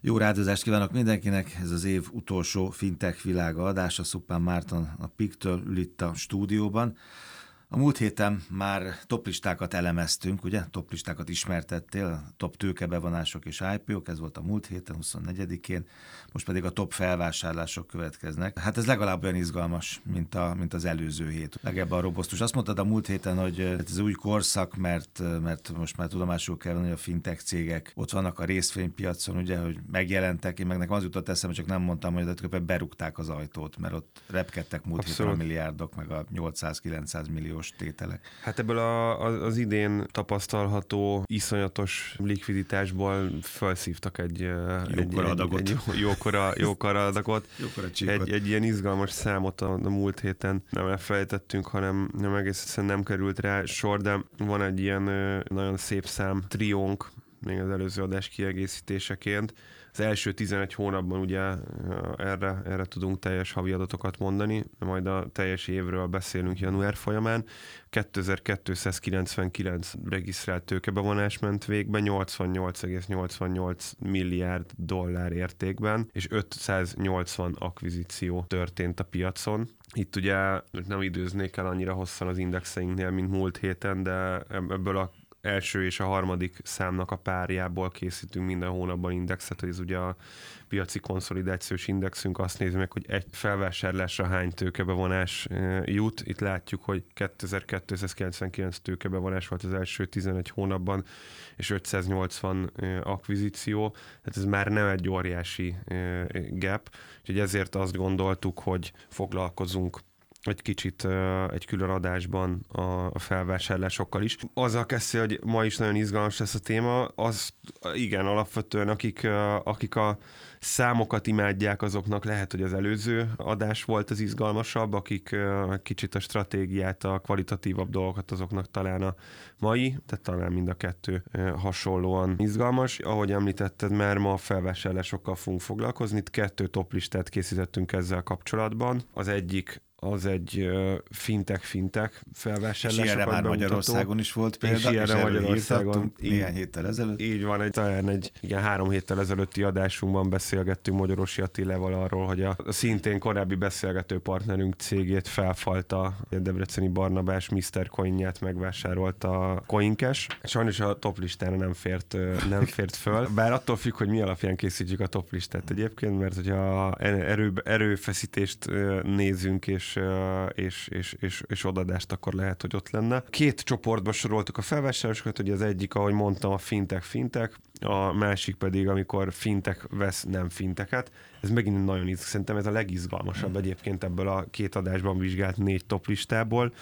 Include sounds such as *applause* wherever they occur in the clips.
Jó rádozást kívánok mindenkinek, ez az év utolsó fintech világa adása, Szupán Márton a PIK-től ül itt a stúdióban. A múlt héten már toplistákat elemeztünk, ugye? Toplistákat ismertettél, top tőkebevonások és IPO-k, ez volt a múlt héten, 24-én, most pedig a top felvásárlások következnek. Hát ez legalább olyan izgalmas, mint, a, mint az előző hét. Legalább a robosztus. Azt mondtad a múlt héten, hogy ez új korszak, mert, mert most már tudomásul kell venni, hogy a fintech cégek ott vannak a részvénypiacon, ugye, hogy megjelentek. Én meg nekem az jutott eszembe, csak nem mondtam, hogy tulajdonképpen berúgták az ajtót, mert ott repkedtek múlt Abszolút. héten a milliárdok, meg a 800-900 millió milliós tételek. Hát ebből a, az, az idén tapasztalható iszonyatos likviditásból felszívtak egy jókora adagot. Egy, egy jókora, jókora adagot. *laughs* jókora egy, egy ilyen izgalmas számot a, a múlt héten nem elfelejtettünk, hanem nem egész egyszerűen nem került rá sor, de van egy ilyen nagyon szép szám, triónk, még az előző adás kiegészítéseként, az első 11 hónapban ugye erre, erre tudunk teljes havi adatokat mondani, majd a teljes évről beszélünk január folyamán. 2299 regisztrált tőkebevonás ment végbe, 88,88 milliárd dollár értékben, és 580 akvizíció történt a piacon. Itt ugye nem időznék el annyira hosszan az indexeinknél, mint múlt héten, de ebből a első és a harmadik számnak a párjából készítünk minden hónapban indexet, ez ugye a piaci konszolidációs indexünk. Azt nézi meg, hogy egy felvásárlásra hány tőkebevonás jut. Itt látjuk, hogy 2299 tőkebevonás volt az első 11 hónapban, és 580 eh, akvizíció, tehát ez már nem egy óriási gap, úgyhogy ezért azt gondoltuk, hogy foglalkozunk egy kicsit egy külön adásban a felvásárlásokkal is. Azzal kezdte, hogy ma is nagyon izgalmas lesz a téma, az igen, alapvetően akik, akik a számokat imádják, azoknak lehet, hogy az előző adás volt az izgalmasabb, akik kicsit a stratégiát, a kvalitatívabb dolgokat, azoknak talán a mai, tehát talán mind a kettő hasonlóan izgalmas. Ahogy említetted, már ma a felvásárlásokkal fogunk foglalkozni. Itt kettő toplistát készítettünk ezzel kapcsolatban. Az egyik az egy fintech-fintech felvásárlás. És ilyenre már Magyarországon is volt példa, és, ilyenre és Magyarországon így, néhány héttel ezelőtt. Így van, egy, talán egy igen, három héttel ezelőtti adásunkban beszélgettünk Magyarosi Attilával arról, hogy a, a szintén korábbi beszélgető partnerünk cégét felfalta a Debreceni Barnabás Mr. Coinját megvásárolta a Coinkes. Sajnos a top listára nem fért, nem *laughs* fért föl, bár attól függ, hogy mi alapján készítjük a top listát egyébként, mert hogyha erő, erőfeszítést nézünk és és, és, és, és, odadást, akkor lehet, hogy ott lenne. Két csoportba soroltuk a felvásárlásokat, hogy az egyik, ahogy mondtam, a fintech fintech, a másik pedig, amikor fintech vesz nem finteket. Ez megint nagyon izgalmas. Szerintem ez a legizgalmasabb egyébként ebből a két adásban vizsgált négy top listából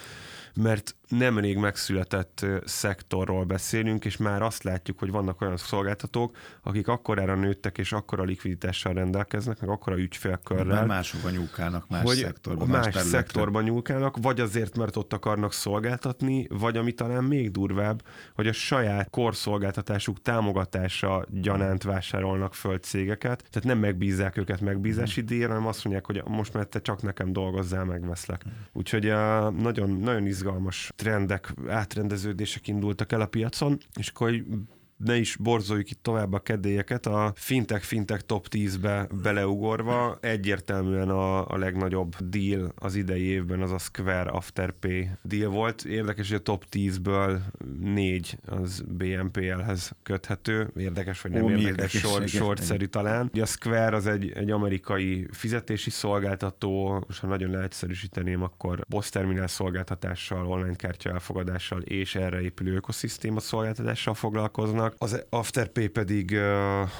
mert nemrég megszületett szektorról beszélünk, és már azt látjuk, hogy vannak olyan szolgáltatók, akik akkorára nőttek, és akkora likviditással rendelkeznek, meg akkora ügyfélkörrel. Mert másokban nyúlkálnak, más hogy szektorban, más, más szektorban nyúlkálnak, vagy azért, mert ott akarnak szolgáltatni, vagy ami talán még durvább, hogy a saját korszolgáltatásuk támogatása gyanánt vásárolnak föl cégeket, tehát nem megbízzák őket megbízási hmm. díjra, hanem azt mondják, hogy most mert te csak nekem dolgozzál, megveszlek. Hmm. Úgyhogy nagyon, nagyon izgalmas izgalmas trendek, átrendeződések indultak el a piacon, és akkor ne is borzoljuk itt tovább a kedélyeket, a fintech fintech top 10-be beleugorva egyértelműen a, a legnagyobb deal az idei évben az a Square Afterpay deal volt. Érdekes, hogy a top 10-ből négy az BNPL-hez köthető. Érdekes, vagy nem Ó, érdekes, sor, sortszerű talán. Ugye a Square az egy, egy amerikai fizetési szolgáltató, most ha nagyon leegyszerűsíteném, akkor boss terminál szolgáltatással, online kártya elfogadással és erre épülő ökoszisztéma szolgáltatással foglalkoznak vannak. Az Afterpay pedig,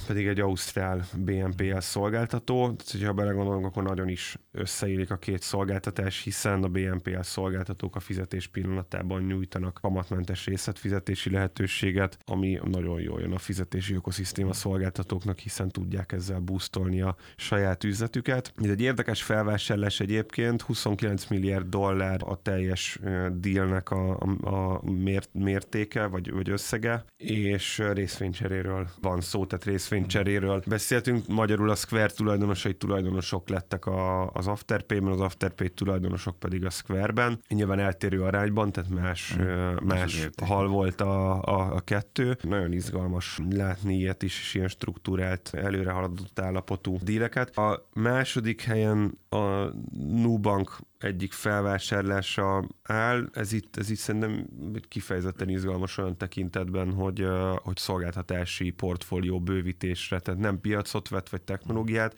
pedig egy ausztrál BNPL szolgáltató, tehát hogyha belegondolunk, akkor nagyon is összeélik a két szolgáltatás, hiszen a BNPL szolgáltatók a fizetés pillanatában nyújtanak kamatmentes részletfizetési lehetőséget, ami nagyon jól jön a fizetési ökoszisztéma szolgáltatóknak, hiszen tudják ezzel boostolni a saját üzletüket. Ez egy érdekes felvásárlás egyébként, 29 milliárd dollár a teljes dealnek a, a, a mért, mértéke, vagy, vagy összege, és és részvénycseréről van szó, tehát részvénycseréről beszéltünk. Magyarul a Square tulajdonosai tulajdonosok lettek a, az Afterpay-ben, az Afterpay tulajdonosok pedig a Square-ben. Nyilván eltérő arányban, tehát más, hmm. más hal volt a, a, a kettő. Nagyon izgalmas látni ilyet is, és ilyen struktúrált, előre haladott állapotú díleket. A második helyen a Nubank egyik felvásárlása áll. Ez itt, ez itt szerintem kifejezetten izgalmas olyan tekintetben, hogy, hogy szolgáltatási portfólió bővítésre, tehát nem piacot vett, vagy technológiát,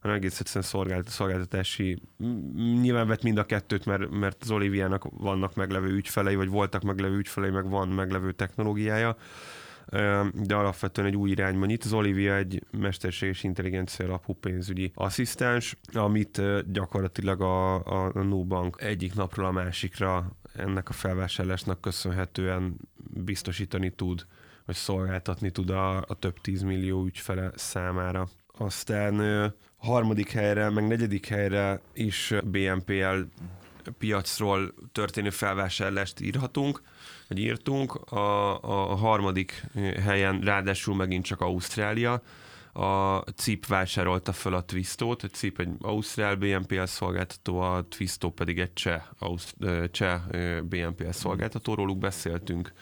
hanem egész egyszerűen szolgáltatási, nyilván vett mind a kettőt, mert, mert az Oliviának vannak meglevő ügyfelei, vagy voltak meglevő ügyfelei, meg van meglevő technológiája, de alapvetően egy új irányban nyit. Az Olivia egy mesterséges intelligencia alapú pénzügyi asszisztens, amit gyakorlatilag a, a, a Nubank egyik napról a másikra ennek a felvásárlásnak köszönhetően biztosítani tud, vagy szolgáltatni tud a, a több tízmillió ügyfele számára. Aztán harmadik helyre, meg negyedik helyre is BNPL piacról történő felvásárlást írhatunk hogy írtunk. A, a harmadik helyen ráadásul megint csak Ausztrália, a CIP vásárolta fel a Twistot, a CIP egy Ausztrál BNPL szolgáltató, a Twisto pedig egy cseh, cseh BNPL szolgáltató, róluk beszéltünk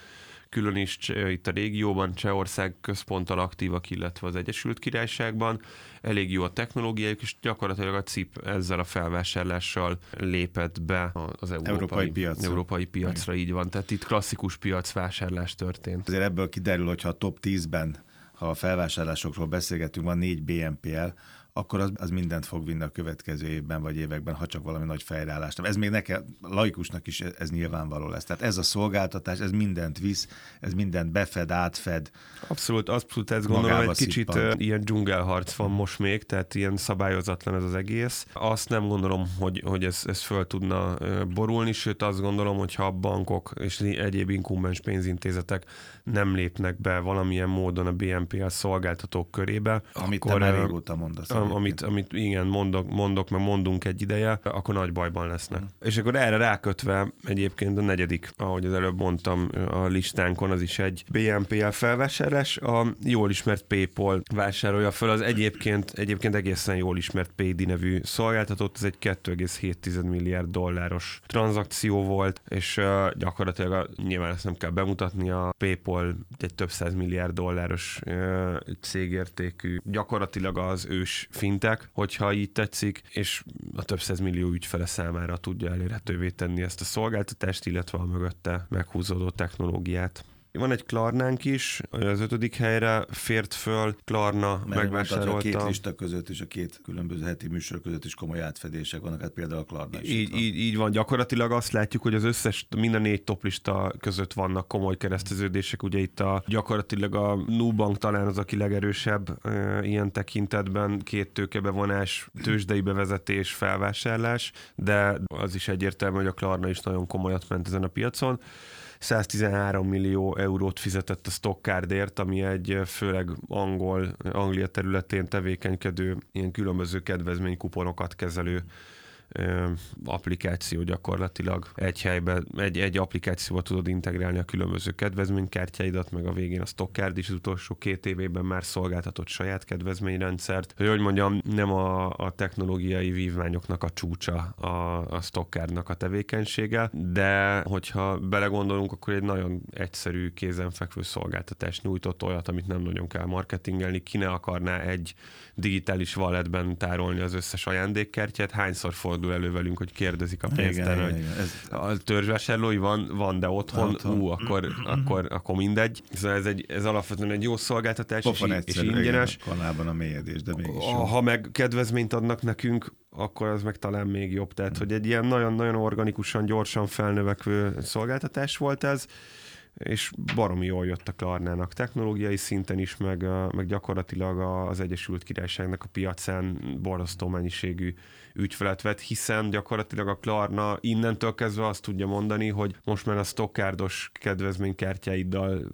külön is itt a régióban, Csehország központtal aktívak, illetve az Egyesült Királyságban. Elég jó a technológiájuk, és gyakorlatilag a CIP ezzel a felvásárlással lépett be az európai, európai, piacra. európai piacra, így van. Tehát itt klasszikus piacvásárlás történt. Azért ebből kiderül, hogyha a top 10-ben ha a felvásárlásokról beszélgetünk, van négy BNPL, akkor az, az mindent fog vinni a következő évben vagy években, ha csak valami nagy fejreállást. Ez még nekem, laikusnak is ez nyilvánvaló lesz. Tehát ez a szolgáltatás, ez mindent visz, ez mindent befed, átfed. Abszolút, abszolút ezt gondolom, egy kicsit szippant. ilyen dzsungelharc van most még, tehát ilyen szabályozatlan ez az egész. Azt nem gondolom, hogy, hogy ez, ez föl tudna borulni, sőt azt gondolom, hogy ha a bankok és egyéb inkumbens pénzintézetek nem lépnek be valamilyen módon a BNPL szolgáltatók körébe, Amit akkor, te már régóta mondasz amit, amit igen, mondok, mondok, meg mondunk egy ideje, akkor nagy bajban lesznek. Mm. És akkor erre rákötve egyébként a negyedik, ahogy az előbb mondtam, a listánkon az is egy BNPL felvásárlás. A jól ismert PayPal vásárolja fel az egyébként, egyébként egészen jól ismert Paydi nevű szolgáltatót, ez egy 2,7 milliárd dolláros tranzakció volt, és uh, gyakorlatilag a, nyilván ezt nem kell bemutatni, a PayPal egy több száz milliárd dolláros uh, cégértékű, gyakorlatilag az ős fintek, hogyha így tetszik, és a több millió ügyfele számára tudja elérhetővé tenni ezt a szolgáltatást, illetve a mögötte meghúzódó technológiát. Van egy Klarnánk is, az ötödik helyre fért föl, Klarna Mert megvásárolta. A két lista között és a két különböző heti műsor között is komoly átfedések vannak, hát például a Klarna is. Így, van. így, így van, gyakorlatilag azt látjuk, hogy az összes, mind a négy toplista között vannak komoly kereszteződések, ugye itt a gyakorlatilag a Nubank talán az, aki legerősebb e, ilyen tekintetben, két tőkebevonás, tőzsdei bevezetés, felvásárlás, de az is egyértelmű, hogy a Klarna is nagyon komolyat ment ezen a piacon. 113 millió eurót fizetett a Stockardért, ami egy főleg angol, Anglia területén tevékenykedő ilyen különböző kedvezménykuponokat kezelő applikáció gyakorlatilag. Egy helyben, egy, egy applikációba tudod integrálni a különböző kedvezménykártyáidat, meg a végén a Stockard is az utolsó két évében már szolgáltatott saját kedvezményrendszert. Hogy, hogy mondjam, nem a, a technológiai vívmányoknak a csúcsa a, a Stockardnak a tevékenysége, de hogyha belegondolunk, akkor egy nagyon egyszerű, kézenfekvő szolgáltatást nyújtott olyat, amit nem nagyon kell marketingelni, ki ne akarná egy digitális walletben tárolni az összes ajándékkártyát, hányszor fordul elő velünk, hogy kérdezik a pénztár, hogy igen, ez... a törzsvásárlói van, van, de otthon, otthon. ú, akkor, akkor, akkor mindegy. Szóval ez, egy, ez alapvetően egy jó szolgáltatás, és, és ingyenes. Kanálban a mélyedés, de mégis jó. Ha meg kedvezményt adnak nekünk, akkor az meg talán még jobb. Tehát, hogy egy ilyen nagyon-nagyon organikusan, gyorsan felnövekvő szolgáltatás volt ez és baromi jól jött a Klarnának technológiai szinten is, meg, meg gyakorlatilag az Egyesült Királyságnak a piacán borzasztó mennyiségű ügyfelet vett, hiszen gyakorlatilag a Klarna innentől kezdve azt tudja mondani, hogy most már a stockardos kedvezménykártyáiddal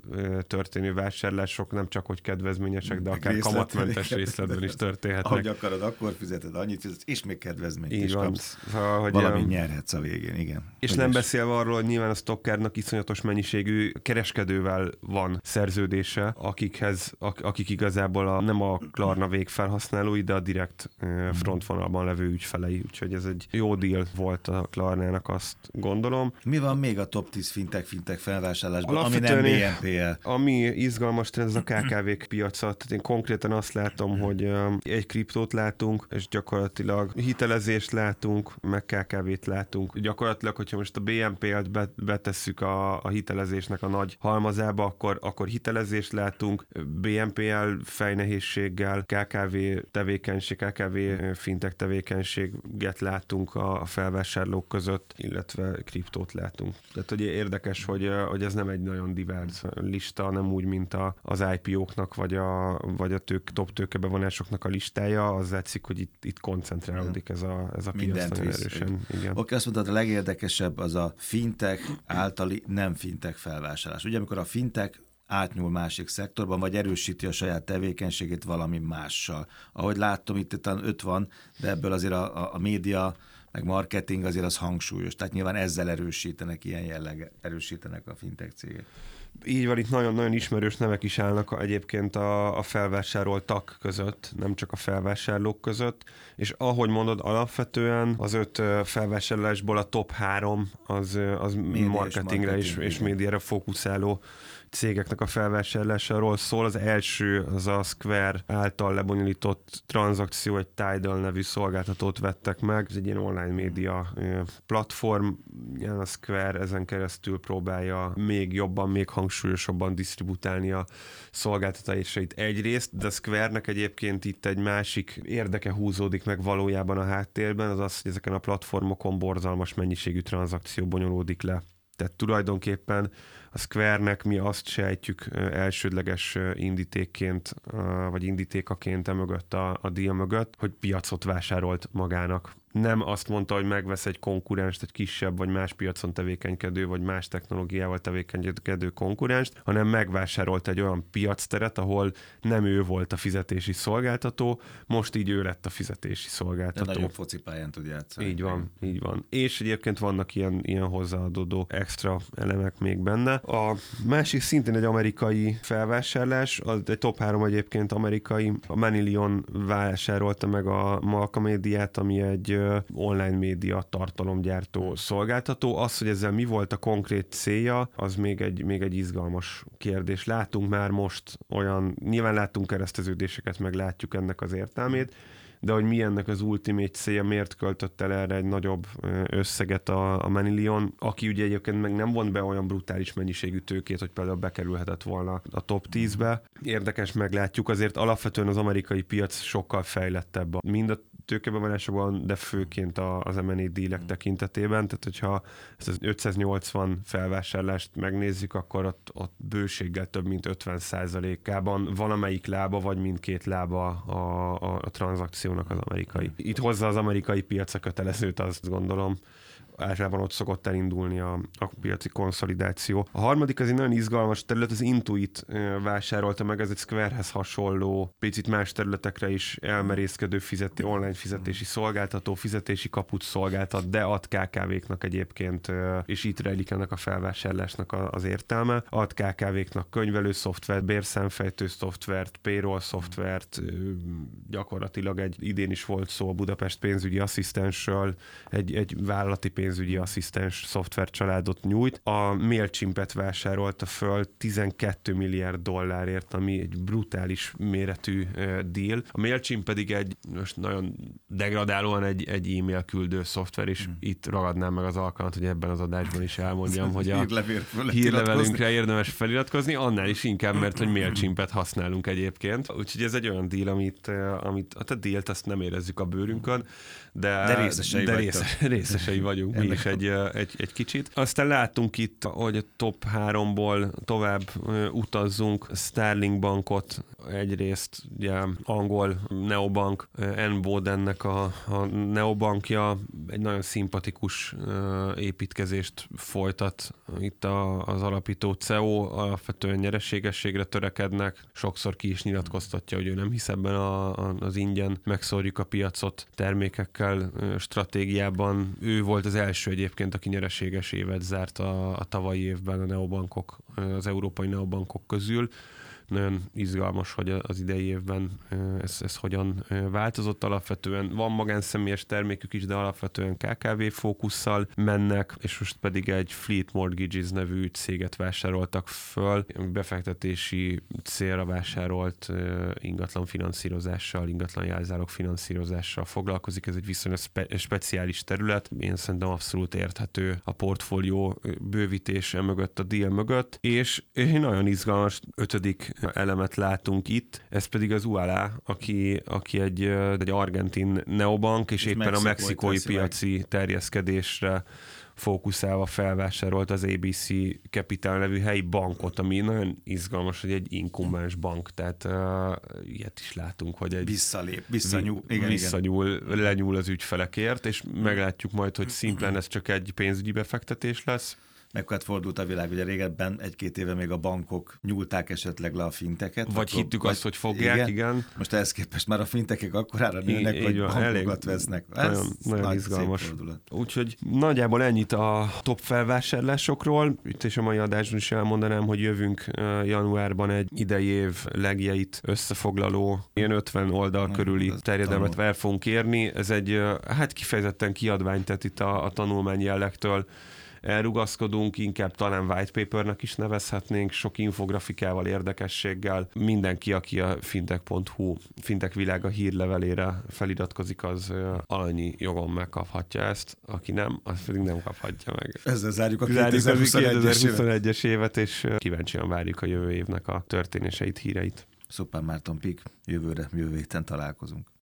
történő vásárlások nem csak hogy kedvezményesek, de akár Részlet, kamatmentes részletben is történhetnek. Ahogy akarod, akkor fizeted annyit, fizetsz, és még kedvezményt Így is van. kapsz. Szóval, hogy Valami nyerhetsz a végén, igen. És nem beszélve arról, hogy nyilván a stockárnak iszonyatos mennyiségű kereskedő, kereskedővel van szerződése, akikhez, akik igazából a, nem a Klarna végfelhasználói, de a direkt frontvonalban levő ügyfelei, úgyhogy ez egy jó deal volt a Klarnának, azt gondolom. Mi van még a top 10 fintech, fintech felvásárlásban, ami nem BNPL? Ami izgalmas, ez a KKV-k piaca. Tehát én konkrétan azt látom, hogy egy kriptót látunk, és gyakorlatilag hitelezést látunk, meg KKV-t látunk. Gyakorlatilag, hogyha most a BNPL-t betesszük a, a hitelezésnek a nagy halmazába, akkor, akkor hitelezést látunk, BNPL fejnehézséggel, KKV tevékenység, KKV fintech tevékenységet látunk a felvásárlók között, illetve kriptót látunk. Tehát hogy érdekes, hogy, hogy ez nem egy nagyon divers lista, nem úgy, mint a, az IPO-knak, vagy a, vagy a tők, top tőkebevonásoknak a listája, az látszik, hogy itt, itt koncentrálódik ez a, ez a piac nagyon erősen. Igen. Oké, azt mondtad, a legérdekesebb az a fintech általi nem fintech felvásárlás. Ugye, amikor a fintech átnyúl másik szektorban, vagy erősíti a saját tevékenységét valami mással. Ahogy láttam, itt, itt öt van, de ebből azért a, a, a média meg marketing azért az hangsúlyos. Tehát nyilván ezzel erősítenek, ilyen jelleg erősítenek a fintech cégek. Így van, itt nagyon-nagyon ismerős nevek is állnak egyébként a, a felvásároltak között, nem csak a felvásárlók között, és ahogy mondod, alapvetően az öt felvásárlásból a top három az, az marketingre és, és médiára fókuszáló cégeknek a felvásárlásáról szól. Az első az a Square által lebonyolított tranzakció, egy Tidal nevű szolgáltatót vettek meg. Ez egy ilyen online média platform. A Square ezen keresztül próbálja még jobban, még hangsúlyosabban disztributálni a szolgáltatásait egyrészt, de Square-nek egyébként itt egy másik érdeke húzódik meg valójában a háttérben, az az, hogy ezeken a platformokon borzalmas mennyiségű tranzakció bonyolódik le. Tehát tulajdonképpen a Square-nek mi azt sejtjük elsődleges indítékként, vagy indítékaként emögött a, a deal mögött, hogy piacot vásárolt magának nem azt mondta, hogy megvesz egy konkurenst, egy kisebb vagy más piacon tevékenykedő, vagy más technológiával tevékenykedő konkurenst, hanem megvásárolt egy olyan piacteret, ahol nem ő volt a fizetési szolgáltató, most így ő lett a fizetési szolgáltató. De nagyobb focipályán tud játszani. Így van, így van. És egyébként vannak ilyen, ilyen hozzáadódó extra elemek még benne. A másik szintén egy amerikai felvásárlás, az egy top 3 egyébként amerikai, a Manilion vásárolta meg a Malka médiát, ami egy online média tartalomgyártó szolgáltató. Az, hogy ezzel mi volt a konkrét célja, az még egy, még egy izgalmas kérdés. Látunk már most olyan, nyilván láttunk kereszteződéseket, meg látjuk ennek az értelmét, de hogy mi ennek az ultimate célja, miért költött el erre egy nagyobb összeget a, a Manilion, aki ugye egyébként meg nem vont be olyan brutális mennyiségű tőkét, hogy például bekerülhetett volna a top 10-be. Érdekes meglátjuk, azért alapvetően az amerikai piac sokkal fejlettebb. Mind a tőkebevonásokban, de főként az M&A dílek mm. tekintetében, tehát hogyha ezt az 580 felvásárlást megnézzük, akkor ott, ott bőséggel több mint 50 ában valamelyik lába, vagy mindkét lába a, a, a tranzakciónak az amerikai. Itt hozza az amerikai piac a kötelezőt, azt gondolom általában ott szokott elindulni a, a piaci konszolidáció. A harmadik az egy nagyon izgalmas terület, az Intuit vásárolta meg, ez egy Squarehez hasonló, picit más területekre is elmerészkedő fizeti, online fizetési szolgáltató, fizetési kaput szolgáltat, de ad KKV-knak egyébként, és itt rejlik ennek a felvásárlásnak az értelme. Ad KKV-knak könyvelő szoftvert, bérszámfejtő szoftvert, payroll szoftvert, gyakorlatilag egy idén is volt szó a Budapest pénzügyi asszisztensről, egy, egy vállalati pénz pénzügyi asszisztens szoftvercsaládot nyújt. A MailChimpet vásárolta föl 12 milliárd dollárért, ami egy brutális méretű deal. A MailChimp pedig egy, most nagyon degradálóan egy, egy e-mail küldő szoftver, és mm. itt ragadnám meg az alkalmat, hogy ebben az adásban is elmondjam, hogy a hírlevelünkre érdemes feliratkozni, annál is inkább, mert hogy MailChimpet használunk egyébként. Úgyhogy ez egy olyan deal, amit, amit hát a dealt azt nem érezzük a bőrünkön, de, de részesei, de részes, *laughs* részesei vagyunk mi is egy, egy, egy kicsit. Aztán látunk itt, hogy a top 3-ból tovább utazzunk. Sterling Bankot, egyrészt ugye angol neobank, Enbodennek a, a neobankja. Egy nagyon szimpatikus építkezést folytat itt a, az alapító CEO, alapvetően nyereségességre törekednek, sokszor ki is nyilatkoztatja, hogy ő nem hisz ebben a, a, az ingyen. Megszórjuk a piacot termékekkel stratégiában. Ő volt az első egyébként, aki nyereséges évet zárt a, a tavalyi évben a neobankok, az európai neobankok közül nagyon izgalmas, hogy az idei évben ez, ez hogyan változott alapvetően. Van magánszemélyes termékük is, de alapvetően KKV fókusszal mennek, és most pedig egy Fleet Mortgages nevű céget vásároltak föl, befektetési célra vásárolt ingatlan finanszírozással, ingatlan jelzálog finanszírozással foglalkozik. Ez egy viszonylag spe- speciális terület. Én szerintem abszolút érthető a portfólió bővítése mögött, a deal mögött, és nagyon izgalmas ötödik elemet látunk itt, ez pedig az UALA, aki, aki egy, egy argentin neobank, és, és éppen a mexikói piaci meg. terjeszkedésre fókuszálva felvásárolt az ABC Capital nevű helyi bankot, ami nagyon izgalmas, hogy egy inkumbens bank, tehát uh, ilyet is látunk, hogy egy visszalép, visszanyúl, igen, visszanyúl igen. lenyúl az ügyfelekért, és meglátjuk majd, hogy szimplán ez csak egy pénzügyi befektetés lesz, mekkora fordult a világ. Ugye régebben egy-két éve még a bankok nyúlták esetleg le a finteket. Vagy akkor, hittük vagy, azt, hogy fogják, igen. igen. Most ehhez képest már a fintekek akkorára nőnek, I, hogy van, bankokat elég, vesznek. Ez nagyon, nagyon nagy izgalmas. Úgyhogy nagyjából ennyit a top felvásárlásokról. Itt és a mai adásban is elmondanám, hogy jövünk januárban egy idei év legjeit összefoglaló ilyen 50 oldal Na, körüli terjedelmet fel fogunk érni. Ez egy hát kifejezetten kiadvány, tehát itt a, a tanulmány jellegtől elrugaszkodunk, inkább talán white papernek is nevezhetnénk, sok infografikával, érdekességgel. Mindenki, aki a fintech.hu, fintech világa hírlevelére feliratkozik, az alanyi jogon megkaphatja ezt, aki nem, az pedig nem kaphatja meg. Ezzel zárjuk a 2021-es évet, és kíváncsian várjuk a jövő évnek a történéseit, híreit. Szupán Márton Pik, jövőre, jövő héten találkozunk.